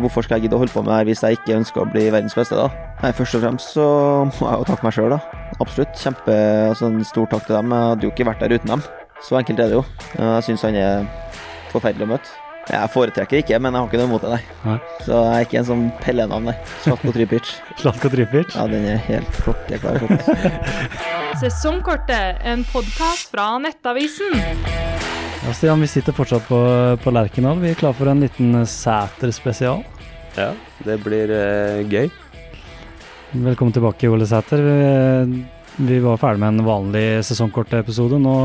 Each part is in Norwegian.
Hvorfor skal jeg gidde å holde på med det her hvis jeg ikke ønsker å bli verdens beste, da? Nei, Først og fremst så må jeg jo takke meg sjøl, da. Absolutt. Kjempe, altså en stor takk til dem. Jeg hadde jo ikke vært der uten dem. Så enkelt er det jo. Jeg syns han er forferdelig å møte. Jeg foretrekker ikke, men jeg har ikke noe imot det, nei. Så jeg er ikke en sånn pellenavn, nei. Slatko Tripic. Slatko Tripic. Ja, den er helt klokkeklar. Sesongkortet, en podkast fra Nettavisen. Ja, Stian, vi sitter fortsatt på, på Lerkendal. Vi er klar for en liten Sæter-spesial. Ja, det blir eh, gøy. Velkommen tilbake, Ole Sæter. Vi, vi var ferdig med en vanlig sesongkortepisode. Nå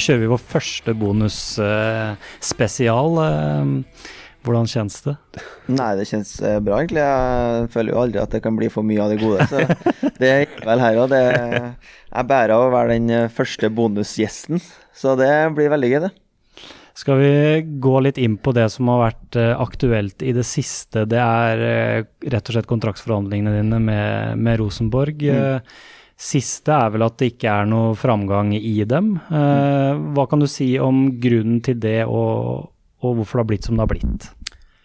kjører vi vår første bonusspesial. Hvordan kjennes det? Nei, det kjennes eh, bra, egentlig. Jeg føler jo aldri at det kan bli for mye av det gode, så det er vel her òg. Jeg bærer av å være den eh, første bonusgjesten, så det blir veldig gøy, det. Skal vi gå litt inn på det som har vært eh, aktuelt i det siste? Det er rett og slett kontraktsforhandlingene dine med, med Rosenborg. Mm. Siste er vel at det ikke er noe framgang i dem. Eh, hva kan du si om grunnen til det, og, og hvorfor det har blitt som det har blitt?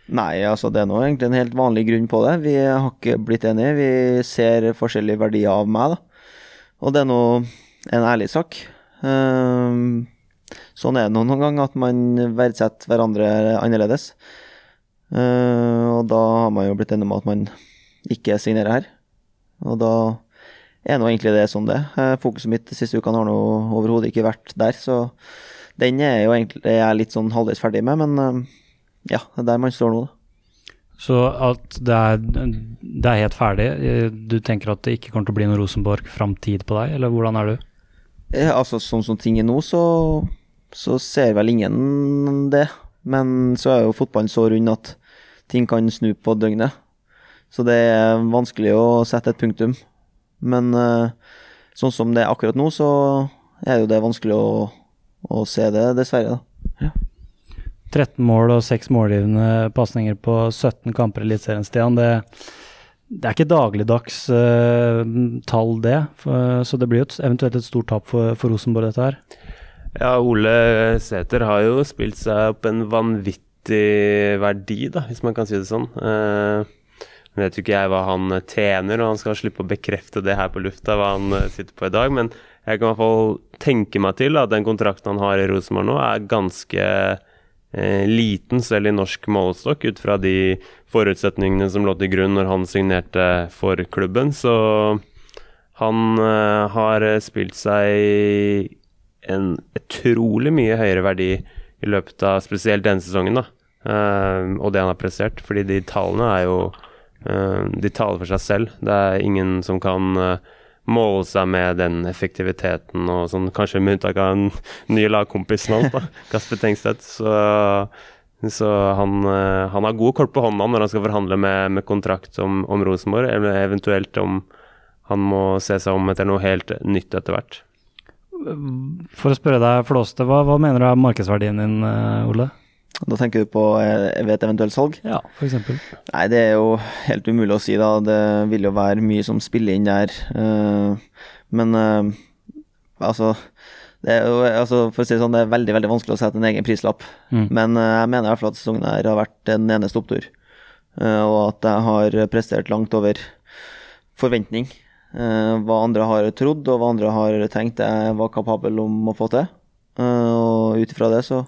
Nei, altså det er nå egentlig en helt vanlig grunn på det. Vi har ikke blitt enige. Vi ser forskjellige verdier av meg, da. Og det er nå en ærlig sak. Ehm, sånn er det nå noen ganger, at man verdsetter hverandre annerledes. Ehm, og da har man jo blitt enig om at man ikke signerer her. Og da er nå egentlig det som det er. Fokuset mitt de siste ukene har nå overhodet ikke vært der, så den er jo egentlig jeg er litt sånn halvveis ferdig med, men ehm, ja, det er der man står nå, da. Så at det er, det er helt ferdig. Eh, Du tenker at det ikke kommer til å bli noen Rosenborg-framtid på deg, eller hvordan er du? Ja, altså, sånn som ting er nå, så, så ser vel ingen det. Men så er jo fotballen så rund at ting kan snu på døgnet. Så det er vanskelig å sette et punktum. Men eh, sånn som det er akkurat nå, så er jo det vanskelig å, å se det, dessverre. da. 13 mål og 6 målgivende pasninger på 17 kamper i Eliteserien, Stian. Det, det er ikke dagligdags uh, tall, det. For, så det blir jo et, eventuelt et stort tap for, for Rosenborg, dette her. Ja, Ole Sæter har jo spilt seg opp en vanvittig verdi, da, hvis man kan si det sånn. Uh, vet jo ikke jeg hva han tjener, og han skal slippe å bekrefte det her på lufta, hva han eh, sitter på i dag, men jeg kan i hvert fall tenke meg til at den kontrakten han har i Rosenborg nå, er ganske eh, liten, selv i norsk målestokk, ut fra de forutsetningene som lå til grunn når han signerte for klubben. Så han eh, har spilt seg en utrolig mye høyere verdi i løpet av spesielt denne sesongen, da. Eh, og det han har prestert. Fordi de tallene er jo eh, De taler for seg selv. Det er ingen som kan eh, måle seg med den effektiviteten og sånn, kanskje med unntak av en ny lagkompisen hans, da, Kasper Tengstedt. Så, så han, eh, han har gode kort på hånda når han skal forhandle med, med kontrakt om, om Rosenborg, eller eventuelt om han må se seg om etter noe helt nytt etter hvert. For å spørre deg, Flåste, hva, hva mener du er markedsverdien din, eh, Ole? Da tenker du på eh, ved et eventuelt salg? Ja, f.eks. Nei, det er jo helt umulig å si, da. Det vil jo være mye som spiller inn der. eh, men eh, altså det er jo, altså, For å si det sånn, det er veldig veldig vanskelig å sette en egen prislapp. Mm. Men jeg mener i hvert fall at sesongen her har vært en eneste opptur. Og at jeg har prestert langt over forventning. Hva andre har trodd, og hva andre har tenkt jeg var kapabel om å få til. Og ut ifra det så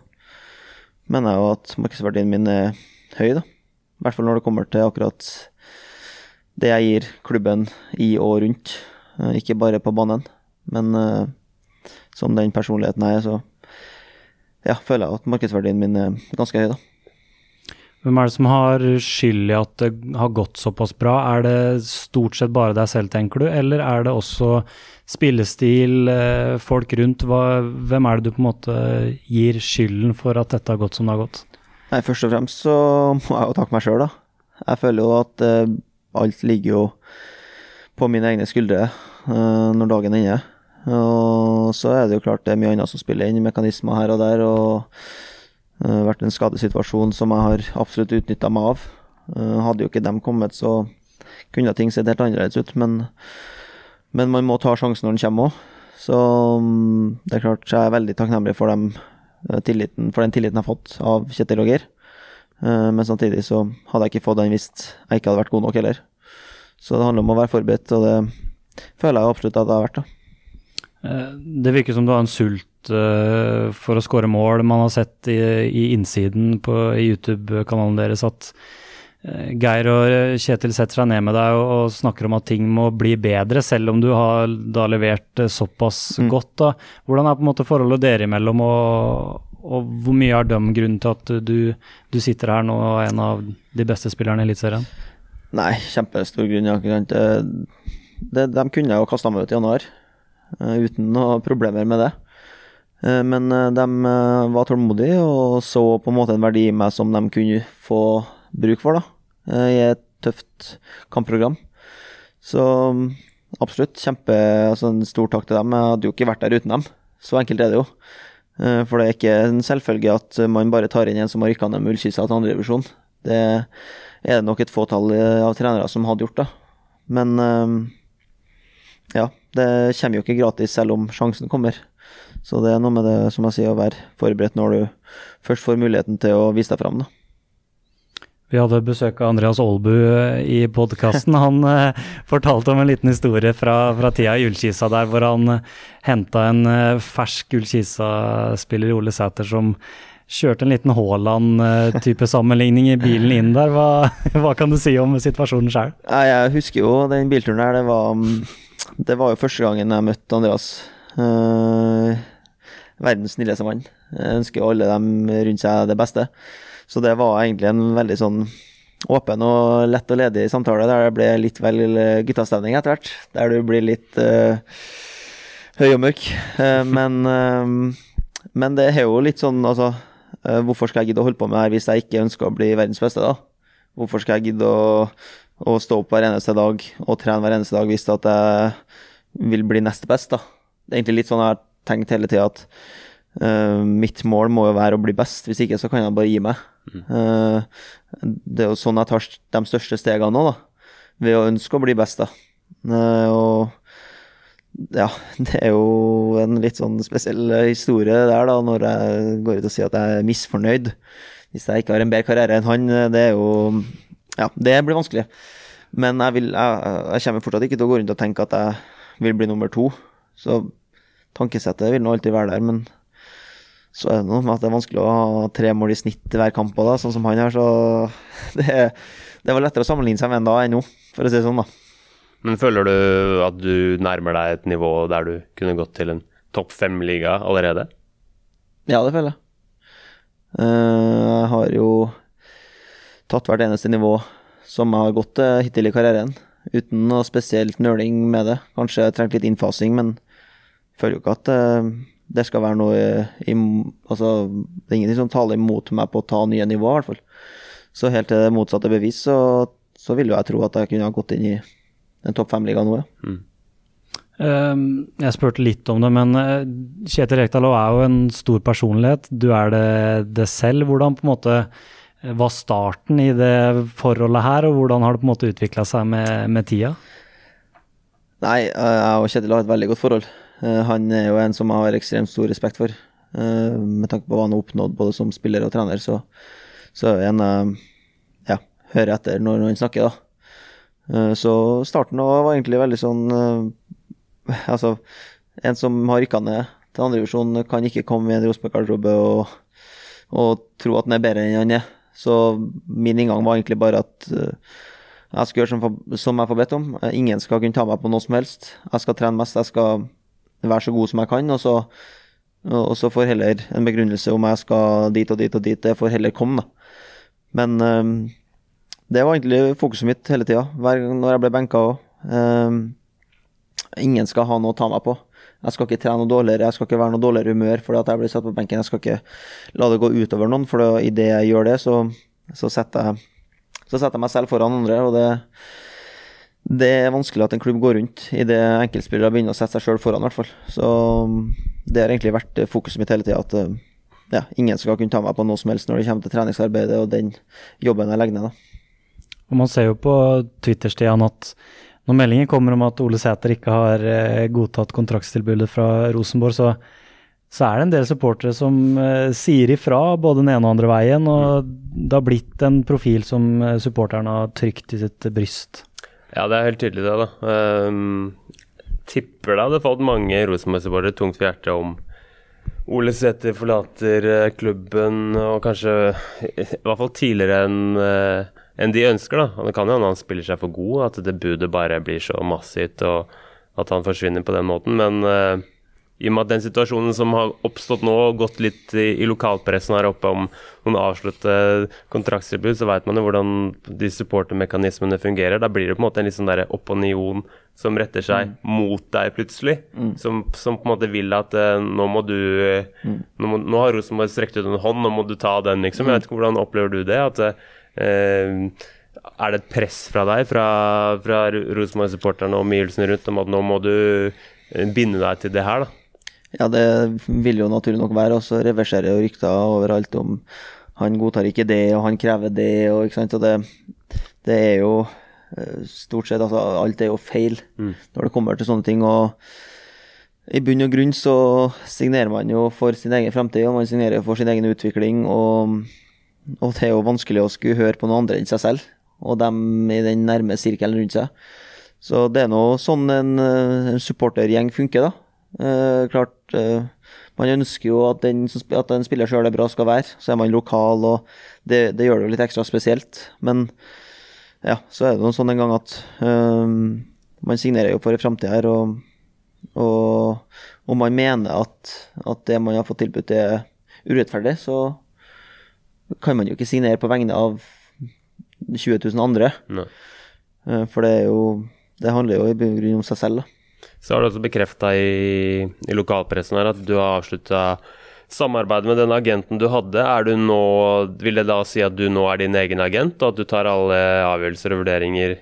mener jeg jo at markedsverdien min er høy, da. I hvert fall når det kommer til akkurat det jeg gir klubben i og rundt. Eh, Ikke bare på banen, men uh, som den personligheten jeg er, så ja, føler jeg at markedsverdien min er ganske høy, da. Hvem er det som har skyld i at det har gått såpass bra? Er det stort sett bare deg selv, tenker du, eller er det også spillestil, eh, folk rundt? Hva, hvem er det du på en måte gir skylden for at dette har gått som det har gått? Nei, først og fremst så må jeg jo takke meg sjøl, da. Jeg føler jo at uh, alt ligger jo på mine egne skuldre uh, når dagen er inne. Og så er det jo klart det er mye annet som spiller inn, mekanismer her og der, og uh, vært en skadesituasjon som jeg har absolutt utnytta meg av. Uh, hadde jo ikke dem kommet, så kunne ting sett helt annerledes ut, men, men man må ta sjansen når den kommer òg. Så um, det er klart jeg er veldig takknemlig for, dem, uh, tilliten, for den tilliten jeg har fått av Kjetil og Geir. Men samtidig så hadde jeg ikke fått den hvis jeg ikke hadde vært god nok heller. Så det handler om å være forberedt, og det føler jeg absolutt at jeg har vært. da. Det virker som du har en sult for å skåre mål. Man har sett i, i innsiden på YouTube-kanalen deres at uh, Geir og Kjetil setter seg ned med deg og, og, snakker om at ting må bli bedre, selv om du har da levert uh, såpass mm. godt. da. Hvordan er på en måte forholdet dere imellom, og, og hvor mye er dem grunnen til at du, du, sitter her nå og er en av de beste spillerne i Eliteserien? Nei, kjempestor grunn. Ja. Det, det, de kunne jo kasta meg ut i januar uten noen problemer med det. Uh, men uh, de var tålmodige og så på en måte en verdi i meg som de kunne få bruk for da, i et tøft kampprogram. Så absolutt kjempe, altså en stor takk til dem. Jeg hadde jo ikke vært der uten dem. Så enkelt er det jo. For det er ikke en selvfølge at man bare tar inn en som har rykka ned med Ullkisa til andredivisjon. Det er det nok et fåtall eh, av trenere som hadde gjort, da. Men eh, ja, det kommer jo ikke gratis selv om sjansen kommer. Så det er noe med det, som jeg sier, å være forberedt når du først får muligheten til å vise deg fram, da. Vi hadde besøk av Andreas Aalbu eh, i podkasten. Han eh, fortalte om en liten historie fra, fra tida i Ullkisa der hvor han eh, henta en eh, fersk Ullkisa-spiller, Ole Sæter, som kjørte en liten Haaland-type sammenligning i bilen inn der. Hva, hva kan du si om situasjonen sjøl? Jeg husker jo den bilturen der. Det var, det var jo første gangen jeg møtte Andreas. Uh, verdens snilleste mann. Ønsker alle dem rundt seg det beste. Så det var egentlig en veldig sånn åpen og lett og ledig samtale der det ble litt vel guttastemning etter hvert. Der du blir litt uh, høy og mørk. Uh, men, men det er jo litt sånn, altså Uh, hvorfor skal jeg gidde å holde på med det her hvis jeg ikke ønsker å bli verdens beste, da? Hvorfor skal jeg gidde å, å stå opp hver eneste dag og trene hver eneste dag hvis at jeg vil bli nest best, da? Det er egentlig litt sånn jeg har tenkt hele tida at uh, mitt mål må jo være å bli best, hvis ikke så kan jeg bare gi meg. Mm. Uh, det er jo sånn jeg tar de største stegene nå, da. Ved å ønske å bli best, da. og ja, det er jo en litt sånn spesiell historie der, da, når jeg går ut og sier at jeg er misfornøyd. Hvis jeg ikke har en bedre karriere enn han, det er jo Ja, det blir vanskelig. Men jeg, vil, jeg, jeg kommer fortsatt ikke til å gå rundt og tenke at jeg vil bli nummer to. Så tankesettet vil nå alltid være der, men så er det noe med at det er vanskelig å ha tre mål i snitt hver kamp da, sånn som han her, så det, det var lettere å sammenligne seg med en da enn nå, for å si det sånn, da. Men føler du at du nærmer deg et nivå der du kunne gått til en topp fem-liga allerede? Ja, det føler jeg. Eh, jeg har jo tatt hvert eneste nivå som jeg har gått til hittil i karrieren, uten noe spesielt nøling med det. Kanskje jeg trengte litt innfasing, men føler jo ikke at eh, det skal være noe i, Altså, det er ingenting som taler imot meg på å ta nye nivåer, i hvert fall. Så helt til det motsatte bevis, så, så vil jo jeg tro at jeg kunne ha gått inn i en topp fem-liga nå, ja. Mm. Uh, jeg spurte litt om det, men uh, Kjetil Rekdal er jo en stor personlighet. Du er det, det, selv. Hvordan på en måte eh, var starten i det forholdet her, og hvordan har det på en måte utvikla seg med, med, tida? Nei, jeg og Kjetil har et veldig godt forhold. Uh, han er jo en som jeg har ekstremt stor respekt for. med tanke på hva han har oppnådd både som spiller og trener, så, så er en ja, hører etter når han snakker, da. Eh, så starten var egentlig veldig sånn eh, Altså, en som har rykka ned til andredivisjon, kan ikke komme i en Rosenborg-garderobe og, og, tro at han er bedre enn han er. Så min inngang var egentlig bare at eh, jeg skal gjøre som, som jeg får bedt om. Ingen skal kunne ta meg på noe som helst. Jeg skal trene mest, jeg skal være så god som jeg kan. Og så, og så får heller en begrunnelse om jeg skal dit og dit og dit, det får heller komme, da. Men det var egentlig fokuset mitt hele tida, når jeg ble benka òg. Um, ehm, ingen skal ha noe å ta meg på. Jeg skal ikke trene noe dårligere, jeg skal ikke være noe dårligere humør fordi at jeg blir satt på benken. Jeg skal ikke la det gå utover noen, for idet jeg gjør det, så, så, setter jeg, så, setter jeg, meg selv foran andre. og det, det er vanskelig at en klubb går rundt idet enkeltspillere begynner å sette seg sjøl foran, i hvert fall. Så det har egentlig vært fokuset mitt hele tida, at ja, ingen skal kunne ta meg på noe som helst når det kommer til treningsarbeidet og den jobben jeg legger ned. da. Og Man ser jo på Twitter-Stian at når meldingen kommer om at Ole Sæter ikke har eh, godtatt kontraktstilbudet fra Rosenborg, så så er det en del supportere som sier ifra både den ene og andre veien, og det har blitt en profil som supporterne har trykt i sitt bryst. Ja, det er helt tydelig det, da. Um, tipper det hadde fått mange Rosenborg-supportere tungt for hjertet om Ole Sæther forlater uh, klubben, og kanskje i hvert fall tidligere enn enn de ønsker. da. Det kan jo hende han spiller seg for god, at det budet bare blir så massivt og at han forsvinner på den måten. Men i og med at den situasjonen som har oppstått nå, og gått litt i, i lokalpressen her oppe om noen avslutte kontraktstilbud, så vet man jo hvordan de supportermekanismene fungerer. Da blir det på en måte en litt sånn opinion som retter seg mm. mot deg plutselig. Mm. Som, som, på en måte vil at uh, nå må du mm. nå, må, nå, har Rosenborg strekt ut en hånd, nå må du ta den, liksom. Jeg vet ikke hvordan opplever du det? at uh, er det et press fra deg, fra, fra Rosenborg-supporterne og omgivelsene rundt, om at nå må du eh, binde deg til det her, da? Ja, det vil jo naturlig nok være. Og så reverserer jo rykter overalt om han godtar ikke det, og han krever det, og ikke sant. Og det, det er jo eh, stort sett altså Alt er jo feil mm. når det kommer til sånne ting. og i bunn og grunn så signerer man jo for sin egen fremtid, og man signerer for sin egen utvikling. Og, og det er jo vanskelig å skulle høre på noen andre enn seg selv, og dem i den nærme sirkelen rundt seg. Så det er nå sånn en, en supportergjeng funker, da. Eh, klart, Man ønsker jo at den, at den spiller sjøl er bra, skal være. Så er man lokal, og det, det, gjør det jo litt ekstra spesielt. Men ja, så er det noe sånn en gang at um, man signerer jo for en framtid her, og, og, og, man mener at, at, det man har fått tilbudt, er urettferdig, så kan man jo ikke signere på vegne av 20 000 andre. For det er jo Det handler jo i bunn og grunn om seg selv, da. Så har du også bekrefta i, i, lokalpressen her at du har avslutta samarbeidet med den agenten du hadde. Er du nå, vil det da si at du nå er din egen agent, og at du tar alle avgjørelser og vurderinger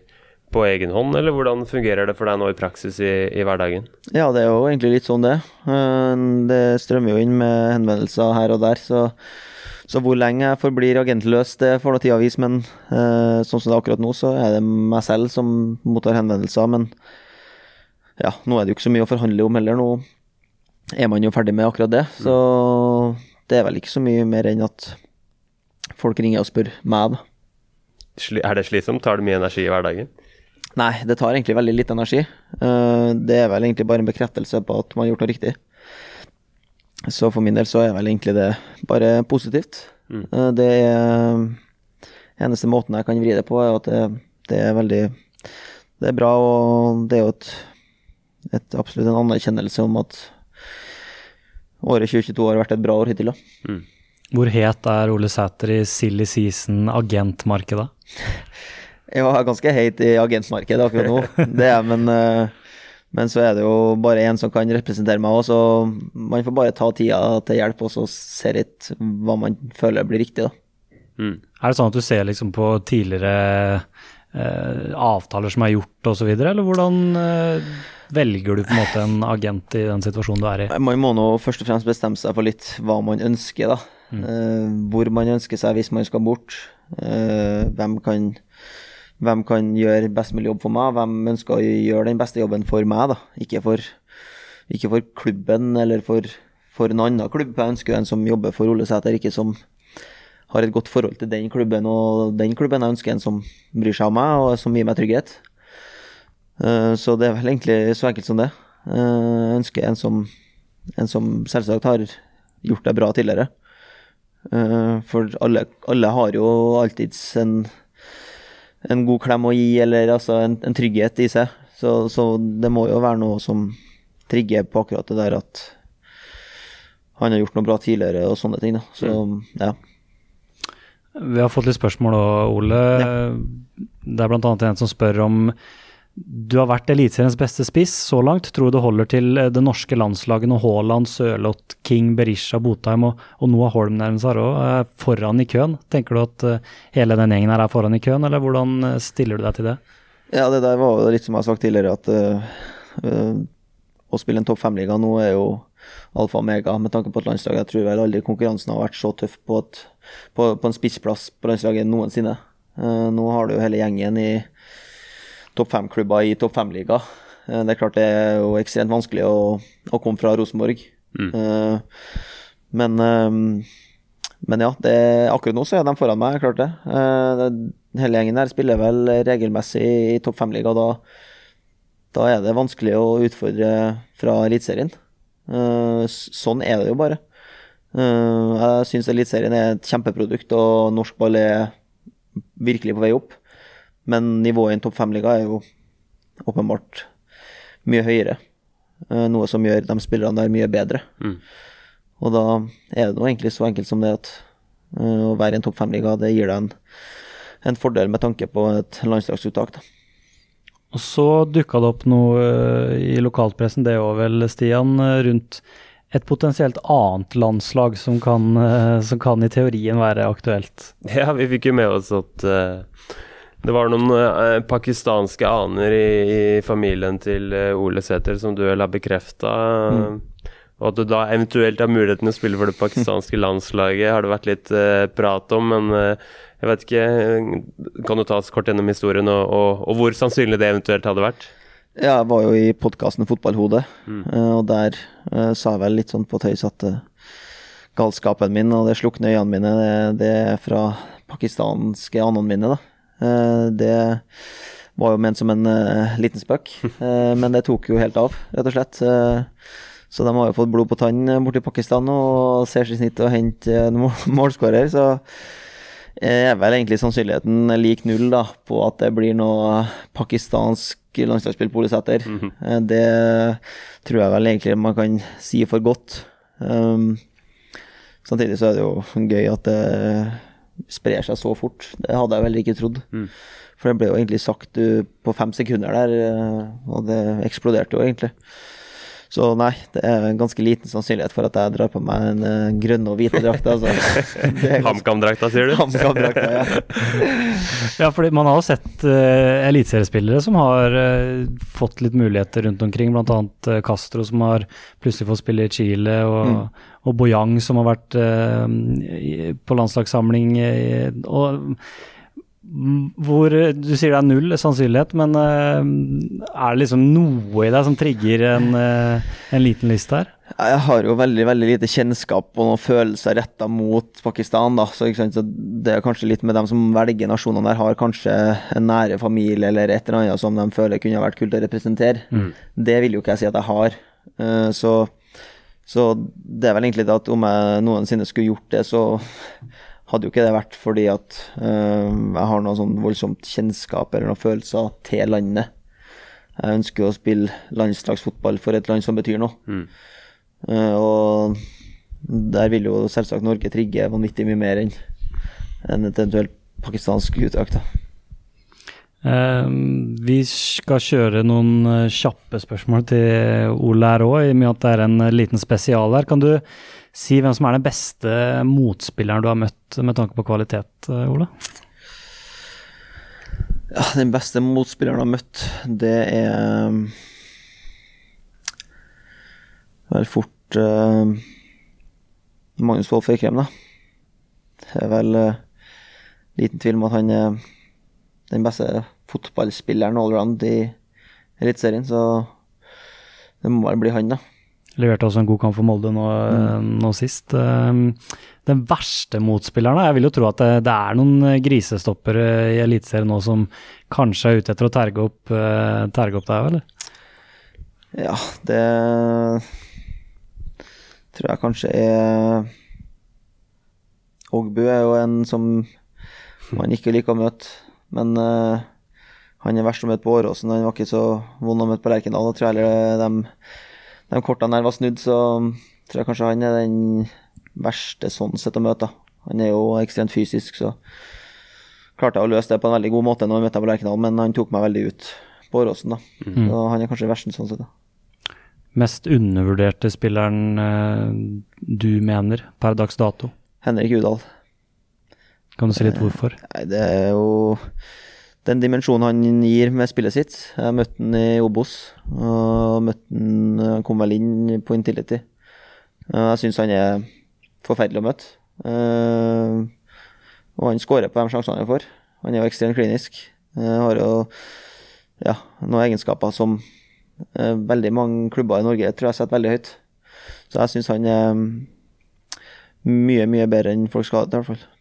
på egen hånd, eller hvordan fungerer det for deg nå i praksis i, i hverdagen? Ja, det er jo egentlig litt sånn det. Eh, det strømmer jo inn med henvendelser her og der, så, så hvor lenge jeg forblir agentløs, det får nå tida vise. Men eh, sånn som det er akkurat nå, så er det meg selv som mottar henvendelser. men ja, nå er det jo ikke så mye å forhandle om heller. Nå er man jo ferdig med akkurat det. Så det er vel ikke så mye mer enn at folk ringer og spør meg, da. Er det slitsomt? Tar det mye energi i hverdagen? Nei, det tar egentlig veldig litt energi. Eh, det er vel egentlig bare en bekreftelse på at man har gjort noe riktig. Så for min del så er vel egentlig det bare positivt. Mm. Eh, det er eneste måten jeg kan vri det på, er at det, det er veldig Det er bra, og det er jo et et, absolutt en anerkjennelse om at året 2022 har vært et bra år hittil. da. Mm. Hvor het er Ole Sæter i silly season agentmarkedet? jeg er ganske heit i agentmarkedet akkurat nå, det er men, eh, men så er det jo bare én som kan representere meg òg, så man får bare ta tida til hjelp og så se litt hva man føler blir riktig, da. Mm. Er det sånn at du ser liksom på tidligere avtaler som er gjort osv., eller hvordan eh, velger du på en måte en agent i den situasjonen du er i? Man må nå først og fremst bestemme seg for litt hva man ønsker, da. Mm. Eh, hvor man ønsker seg hvis man skal bort. Eh, hvem, kan, hvem kan gjøre best mulig jobb for meg? Hvem ønsker å gjøre den beste jobben for meg, da. Ikke for, ikke for klubben eller for, for, en annen klubb. Jeg ønsker en som jobber for Ole Sæter, ikke som har et godt forhold til den klubben og den klubben. Jeg ønsker en som bryr seg om meg og som gir meg trygghet. Eh, så det er vel egentlig så enkelt som det. Eh, jeg ønsker en som, en som selvsagt har gjort det bra tidligere. Eh, for alle, alle har jo alltids en, en, god klem å gi, eller altså en, en trygghet i seg. Så, så, det må jo være noe som trigger på akkurat det der at han har gjort noe bra tidligere og sånne ting. Da. Så mm. ja. Vi har fått litt spørsmål òg, Ole. Ja. Det er bl.a. en som spør om du har vært Eliteseriens beste spiss så langt. Tror du det holder til eh, det norske landslaget når Haaland, Sørloth, King, Berisha, Botheim og, og Noah Holm nærmest er òg foran i køen? Tenker du at uh, hele den gjengen her er foran i køen, eller hvordan eh, stiller du deg til det? Ja, det der var litt som jeg har sagt tidligere, at uh, å spille en topp fem-liga nå er jo alfa og mega med tanke på et landslag. Jeg tror vel aldri konkurransen har vært så tøff på, et, på, på en spissplass på landslaget noensinne. nå har du jo hele gjengen i topp fem-klubber i topp fem-liga. Eh, det er klart det er jo ekstremt vanskelig å, å komme fra Rosenborg Mm. Eh, men, eh, men ja, det, akkurat nå så er de foran meg, klart det. Eh, hele gjengen her spiller vel regelmessig i topp fem-liga. Da, da er det vanskelig å utfordre fra Eliteserien. Eh, sånn er det jo bare. Eh, jeg syns Eliteserien er et kjempeprodukt, og norsk ball er virkelig på vei opp. Men nivået i en topp fem-liga er jo åpenbart mye høyere. Eh, Noe som gjør de spillerne der mye bedre. Mm. Og da er det nå egentlig så enkelt som det at eh, å være i en topp fem-liga, det gir deg en, en fordel med tanke på et landslagsuttak. Da. Og så dukka det opp noe i lokalpressen, det òg vel, Stian, rundt et potensielt annet landslag som kan, eh, som kan i teorien være aktuelt. Ja, vi fikk jo med oss at eh, det var noen eh, pakistanske aner i, i familien til Ole Sæther som du vel har bekrefta. Og at du da eventuelt har muligheten til å spille for det pakistanske landslaget, har det vært litt prat om. Men jeg vet ikke Kan du ta oss kort gjennom historien, og, og, og hvor sannsynlig det eventuelt hadde vært? Ja, jeg var jo i podkasten Fotballhodet, mm. og der uh, sa jeg vel litt sånn på tøys at uh, galskapen min og det slukne øynene mine, det, det er fra pakistanske anene mine, da. Uh, det var jo ment som en eh, liten spøk, eh, men det tok jo helt av, rett og slett. Eh, så de har jo fått blod på tann eh, borti Pakistan og ser seg i snitt å hente en mål- målskårer, så er vel egentlig sannsynligheten lik null da, på at det blir noe pakistansk landslagsspill på Ole Sæter. -hmm. Det tror jeg vel egentlig man kan si for godt. Um, samtidig så er det jo gøy at det sprer seg så fort. Det hadde jeg vel ikke trodd. For det ble jo egentlig sagt uh, på fem sekunder der, og det eksploderte jo egentlig. Så nei, det er en ganske liten sannsynlighet for at jeg drar på meg en uh, grønn og hvit drakt. Altså. HamKam-drakta, sier du? HamKam-drakta, ja. Ja, fordi man har jo sett uh, eliteseriespillere som har uh, fått litt muligheter rundt omkring, bl.a. Uh, Castro som har plutselig fått spille i Chile, og, og Boyang som har vært uh, på landslagssamling. og mm, hvor eh, Du sier det er null sannsynlighet, men eh, er det liksom noe i deg som trigger en, eh, en liten liste her? Jeg har jo veldig veldig lite kjennskap og noen følelser retta mot Pakistan. da, så, ikke sant, så Det er kanskje litt med dem som velger nasjonene der, har kanskje en nære familie eller et eller annet som de føler kunne vært kult å representere. Det vil jo ikke jeg si at jeg har. Eh, så, så det er vel egentlig det at om jeg noensinne skulle gjort det, så hadde jo ikke det vært fordi at eh, jeg har noe sånn voldsomt kjennskap eller noen følelser til landet. Jeg ønsker å spille landslagsfotball for et land som betyr noe. Eh, og der vil jo selvsagt Norge trigge vanvittig mye mer enn enn et eventuelt pakistansk uttak. da. Eh, vi skal kjøre noen eh, kjappe spørsmål til Ole her òg, i og med at det er en eh, liten spesial her. Kan du si hvem som er den beste motspilleren du har møtt med tanke på kvalitet, eh, Ole? Ja, den beste motspilleren jeg har møtt, det er vel fort uh, Magnus Wolff Eikrem, da. Det er vel uh, liten tvil om at han er den beste fotballspilleren allround i Eliteserien, så det må vel bli han, da. Leverte også en god kamp for Molde nå, mm. nå sist. Eh, Den verste motspilleren, da? Jeg vil jo tro at det, det er noen eh, grisestoppere i Eliteserien nå som kanskje er ute etter å terge opp, eh, terge opp deg, eller? Ja, det tror jeg kanskje er Ogbu er jo en som man ikke liker å møte, men uh, han er verst å møte på Åråsen. Han var ikke så vond å møte på Lerkendal. Da tror jeg heller de, de kortene der var snudd, så tror jeg kanskje han er den verste sånn sett å møte. Han er jo ekstremt fysisk, så klarte jeg å løse det på en veldig god måte når vi møtte på Lerkendal, men han tok meg veldig ut på Åråsen, da. Så han er kanskje verst sånn sett, da. Mest undervurderte spilleren eh, du mener per dags dato? Henrik Udal. Kan du si litt hvorfor? Nei, det er jo den dimensjonen han gir med spillet sitt. Jeg møtte han i Obos, og møtte han Han kom vel inn på Intility. Eh, Jeg syns han er forferdelig å møte. Eh, Og han skårer på de sjansene han får. Han er jo ekstremt klinisk. Han Har jo ja, noen egenskaper som eh, veldig mange klubber i Norge tror jeg setter veldig høyt. Så jeg syns han er mye, mye bedre enn folk skal ha det, i hvert fall.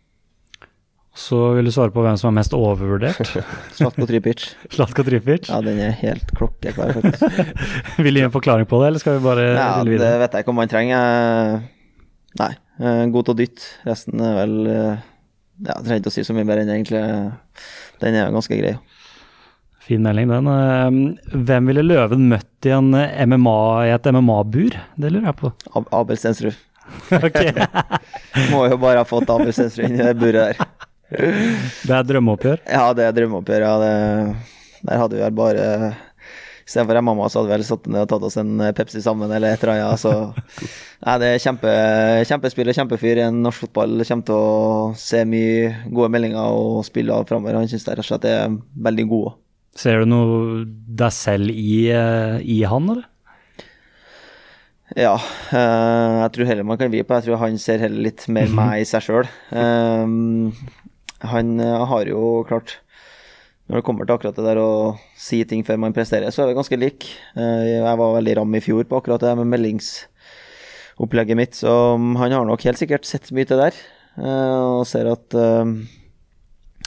Så vil du svare på hvem som er mest overvurdert? Slatko Tripic. Slatko Tripic? Ja, den er helt klokkeklar, faktisk. vil du gi en forklaring på det, eller skal vi bare Ja, rulle det vet jeg ikke om han trenger. Nei. eh, God til å dytte. Resten er vel eh, Ja, jeg trenger ikke å si så mye mer enn egentlig. Den er ganske grei. Fin melding, den. Eh, Hvem ville Løven møtt i, en MMA, i et MMA-bur? Det lurer jeg på. Ab- Abel Stensrud. Må jo bare ha fått Abel Stensrud inn i det buret der. Det er drømmeoppgjør. Ja, det er drømmeoppgjør. Ja, det, der hadde vi vel bare Istedenfor mamma, så hadde vi vel satt ned og tatt oss en Pepsi sammen, eller et eller annet. Så nei, det er kjempe, kjempespill og kjempefyr. En norsk fotball kommer til å se mye gode meldinger og spille av framover. Han syns rett og slett er veldig god. Ser du noe deg selv i, eh, i han, eller? Ja, eh, jeg tror heller man kan vri på. Jeg tror han ser heller litt mer meg i seg sjøl. Han eh, har jo klart Når det kommer til akkurat det der å si ting før man presterer, så er vi ganske like. Eh, jeg var veldig ram i fjor på akkurat det med meldingsopplegget mitt, så mm, han har nok helt sikkert sett mye til der. eh, og ser at eh,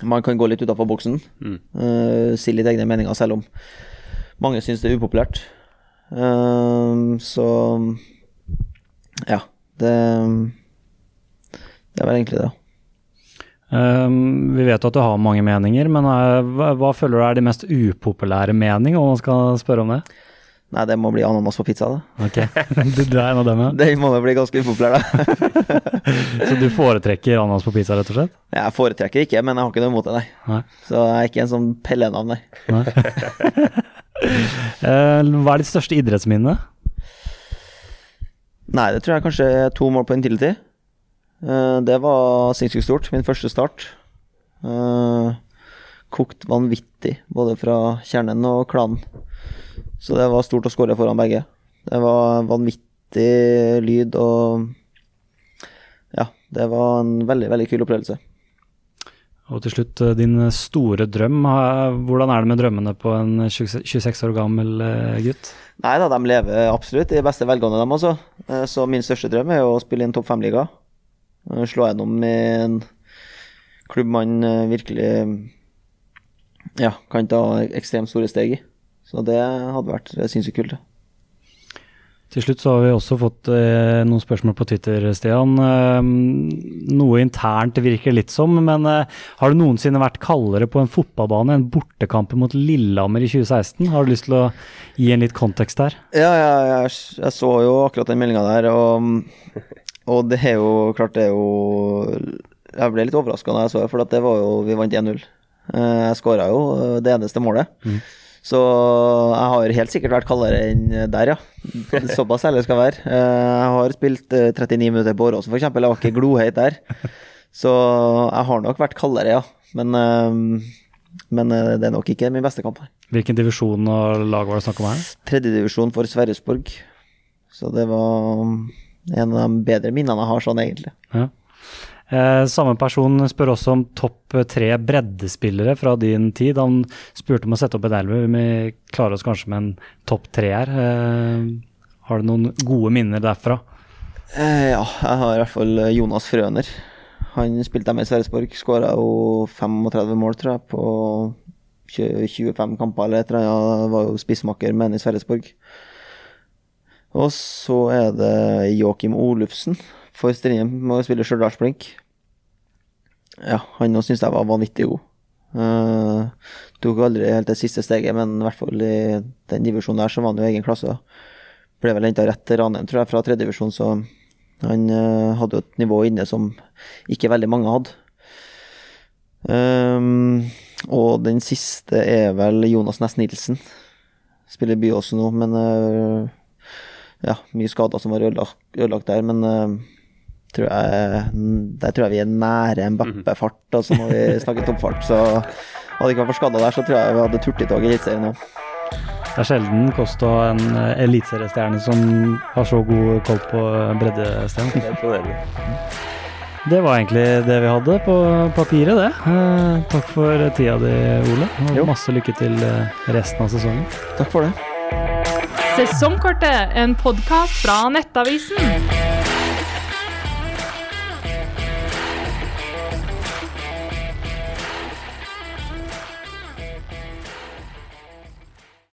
man kan gå litt utafor boksen. Mm. si litt egne meninger, selv om mange syns det er upopulært. Så ja. Det Det er vel egentlig det. Um, vi vet at du har mange meninger, men eh, hva, hva føler du er de mest upopulære mening, om man skal spørre om det? Nei, det må bli ananas på pizza, da. Ok, du, du er en av dem, ja. Det må jo bli ganske upopulær, da. Så du foretrekker ananas på pizza, rett og slett? Jeg foretrekker ikke, men jeg har ikke noe imot det, nei. Nei. Så jeg er ikke en sånn pellenavn, nei. Nei. Eh, hva er ditt største idrettsminne? Nei, det tror jeg kanskje er to mål på Intility. Eh, det var sinnssykt stort. Min første start. Eh, kokt vanvittig, både fra kjernen og klanen. Så det var stort å skåre foran begge. Det var vanvittig lyd og Ja, det var en veldig, veldig kul opplevelse. Og til slutt, eh, din store drøm. Hvordan er det med drømmene på en 26 år gammel gutt? Nei da, de lever absolutt i beste velgående, dem også. Så min største drøm er å spille i en topp fem-liga. Eh, Slå gjennom i en klubb man eh, virkelig ja, kan ta ekstremt store steg i. Så det hadde vært sinnssykt kult. Til slutt så har vi også fått eh, noen spørsmål på Twitter, Stian. Eh, noe internt virker litt som, men eh, har du noensinne vært kaldere på en fotballbane enn bortekampen mot Lillehammer i 2016? Har du lyst til å gi en litt kontekst der? Ja, ja jeg, jeg så jo akkurat den meldinga der, og, og det er jo klart det er jo Jeg ble litt overraska da jeg så det, for at det var jo Vi vant 1-0. Eh, Jeg skåra jo eh, det eneste målet. Så jeg har helt sikkert vært kaldere enn der, ja. Såpass ærlig skal jeg være. Eh, Jeg har spilt eh, 39 minutter på Åråsen, f.eks. Jeg var ikke gloheit der. Så jeg har nok vært kaldere, ja. Men, men det er nok ikke min beste kamp. her. Hvilken divisjon og lag var det snakk om her? Tredjedivisjon for Sverresborg. Så det var en av de bedre minnene jeg har sånn, egentlig. Ja. Eh, samme person spør også om topp tre breddespillere fra din tid. Han spurte om å sette opp en elver. Vi klarer oss kanskje med en topp tre her. Eh, har du noen gode minner derfra? Eh, ja, jeg har i hvert fall Jonas Frøner. Han spilte med Sverresborg. Skåra jo 35 mål, tror jeg, på 25 kamper eller et eller annet. Var jo spissmakker med han i Sverresborg. Og så er det Joakim Olufsen for Strindheim, må spille Stjørdals-blink. Ja, han òg syns jeg var vanvittig god. Uh, tok aldri helt det siste steget, men i hvert fall i den divisjonen der så var han jo egen klasse. Ble vel henta rett til Ranheim, tror jeg, fra tredjedivisjon, så han uh, hadde jo et nivå inne som ikke veldig mange hadde. Um, og den siste er vel Jonas Næss Nilsen. Spiller Byåsen nå, men eh, ja, mye skader som var ødelagt, ødelagt der, men uh, tror jeg, der tror jeg vi er nære en Beppe-fart, altså når vi snakker toppfart. Så hadde det ikke vært for skada der, så tror jeg vi hadde turt i Eliteserien nå. Det er sjelden kost å ha en eh, eliteseriestjerne som har så god koll på breddestjernen. Det er imponerende. Det var egentlig det vi hadde på papiret, det. Eh, takk for tida di, Ole. Og Jo. masse lykke til eh, resten av sesongen. Takk for det. Sesongkortet, en podkast fra Nettavisen.